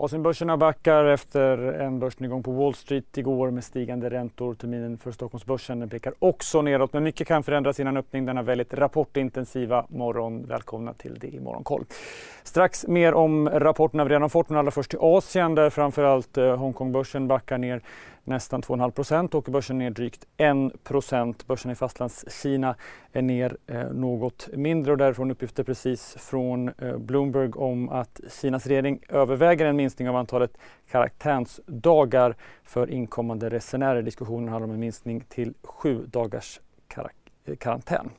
Asienbörserna backar efter en börsnedgång på Wall Street igår med stigande räntor. Terminen för Stockholmsbörsen pekar också neråt men mycket kan förändras innan öppning denna väldigt rapportintensiva morgon. Välkomna till det i Morgonkoll. Strax mer om rapporterna vi redan fått men allra först till Asien där framförallt eh, Hongkongbörsen backar ner nästan 2,5 procent. börsen ner drygt 1 procent. Börsen i Fastlandskina är ner eh, något mindre och därifrån uppgifter precis från eh, Bloomberg om att Kinas regering överväger en minskning av antalet karantänsdagar för inkommande resenärer. Diskussionen handlar om en minskning till sju dagars eh, karantän.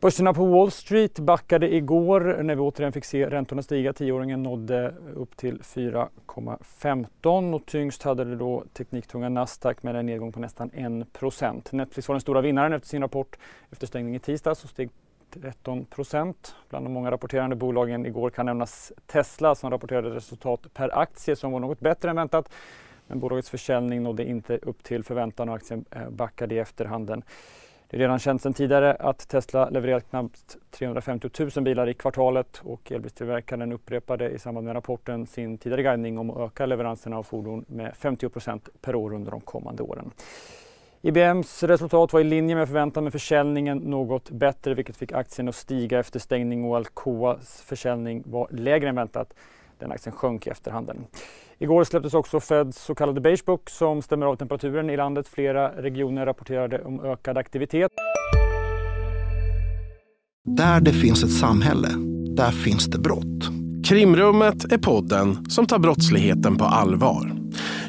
Börserna på Wall Street backade igår när vi återigen fick se räntorna stiga. Tioåringen nådde upp till 4,15 och tyngst hade det då tekniktunga Nasdaq med en nedgång på nästan 1% Netflix var den stora vinnaren efter sin rapport efter stängning i tisdags och steg 13 procent. Bland de många rapporterande bolagen igår kan nämnas Tesla som rapporterade resultat per aktie som var något bättre än väntat. Men bolagets försäljning nådde inte upp till förväntan och aktien eh, backade i efterhanden. Det är redan känt sedan tidigare att Tesla levererat knappt 350 000 bilar i kvartalet och elbilstillverkaren upprepade i samband med rapporten sin tidigare guidning om att öka leveranserna av fordon med 50% per år under de kommande åren. IBMs resultat var i linje med förväntan med försäljningen något bättre vilket fick aktien att stiga efter stängning och Alcoas försäljning var lägre än väntat. Den aktien sjönk i efterhanden. Igår släpptes också Feds så kallade Beige Book som stämmer av temperaturen i landet. Flera regioner rapporterade om ökad aktivitet. Där det finns ett samhälle, där finns det brott. Krimrummet är podden som tar brottsligheten på allvar.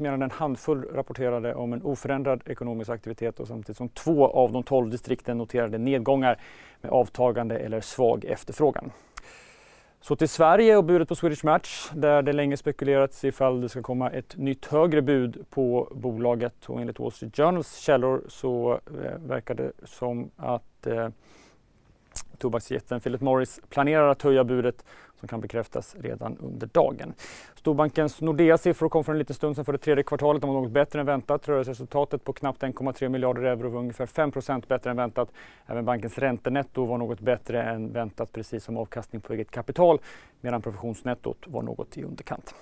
medan en handfull rapporterade om en oförändrad ekonomisk aktivitet och samtidigt som två av de tolv distrikten noterade nedgångar med avtagande eller svag efterfrågan. Så till Sverige och budet på Swedish Match där det länge spekulerats ifall det ska komma ett nytt högre bud på bolaget och enligt Wall Street Journals källor så eh, verkar det som att eh, tobaksjätten Philip Morris planerar att höja budet som kan bekräftas redan under dagen. Storbankens Nordea-siffror kom för en liten stund sedan för det tredje kvartalet. De var något bättre än väntat. Rörelseresultatet på knappt 1,3 miljarder euro var ungefär 5% bättre än väntat. Även bankens räntenetto var något bättre än väntat precis som avkastning på eget kapital medan provisionsnettot var något i underkant.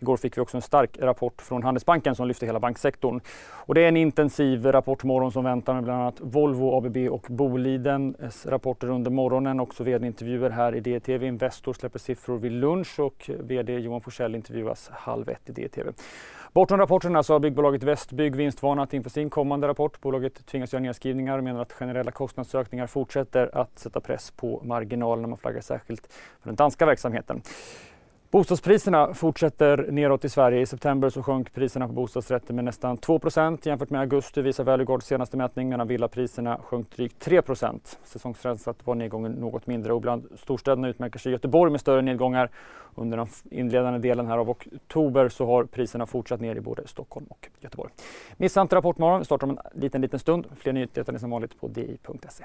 Igår fick vi också en stark rapport från Handelsbanken som lyfte hela banksektorn. Och det är en intensiv rapportmorgon som väntar med bland annat Volvo, ABB och Bolidens rapporter under morgonen. Också vd-intervjuer här i DTV. Investor släpper siffror vid lunch och vd Johan Forsell intervjuas halv ett i DTV. Bortom rapporterna så har byggbolaget Västbygg vinstvarnat inför sin kommande rapport. Bolaget tvingas göra nedskrivningar och menar att generella kostnadsökningar fortsätter att sätta press på marginalerna. Man flaggar särskilt för den danska verksamheten. Bostadspriserna fortsätter neråt i Sverige. I september så sjönk priserna på bostadsrätter med nästan 2% jämfört med augusti visar Valueguards senaste mätning medan villapriserna sjönk drygt 3% Säsongsrensat var nedgången något mindre och bland storstäderna utmärker sig Göteborg med större nedgångar. Under den inledande delen här av oktober så har priserna fortsatt ner i både Stockholm och Göteborg. Missa inte Rapportmorgon, vi startar om en liten, liten stund. Fler nyheter är som vanligt på di.se.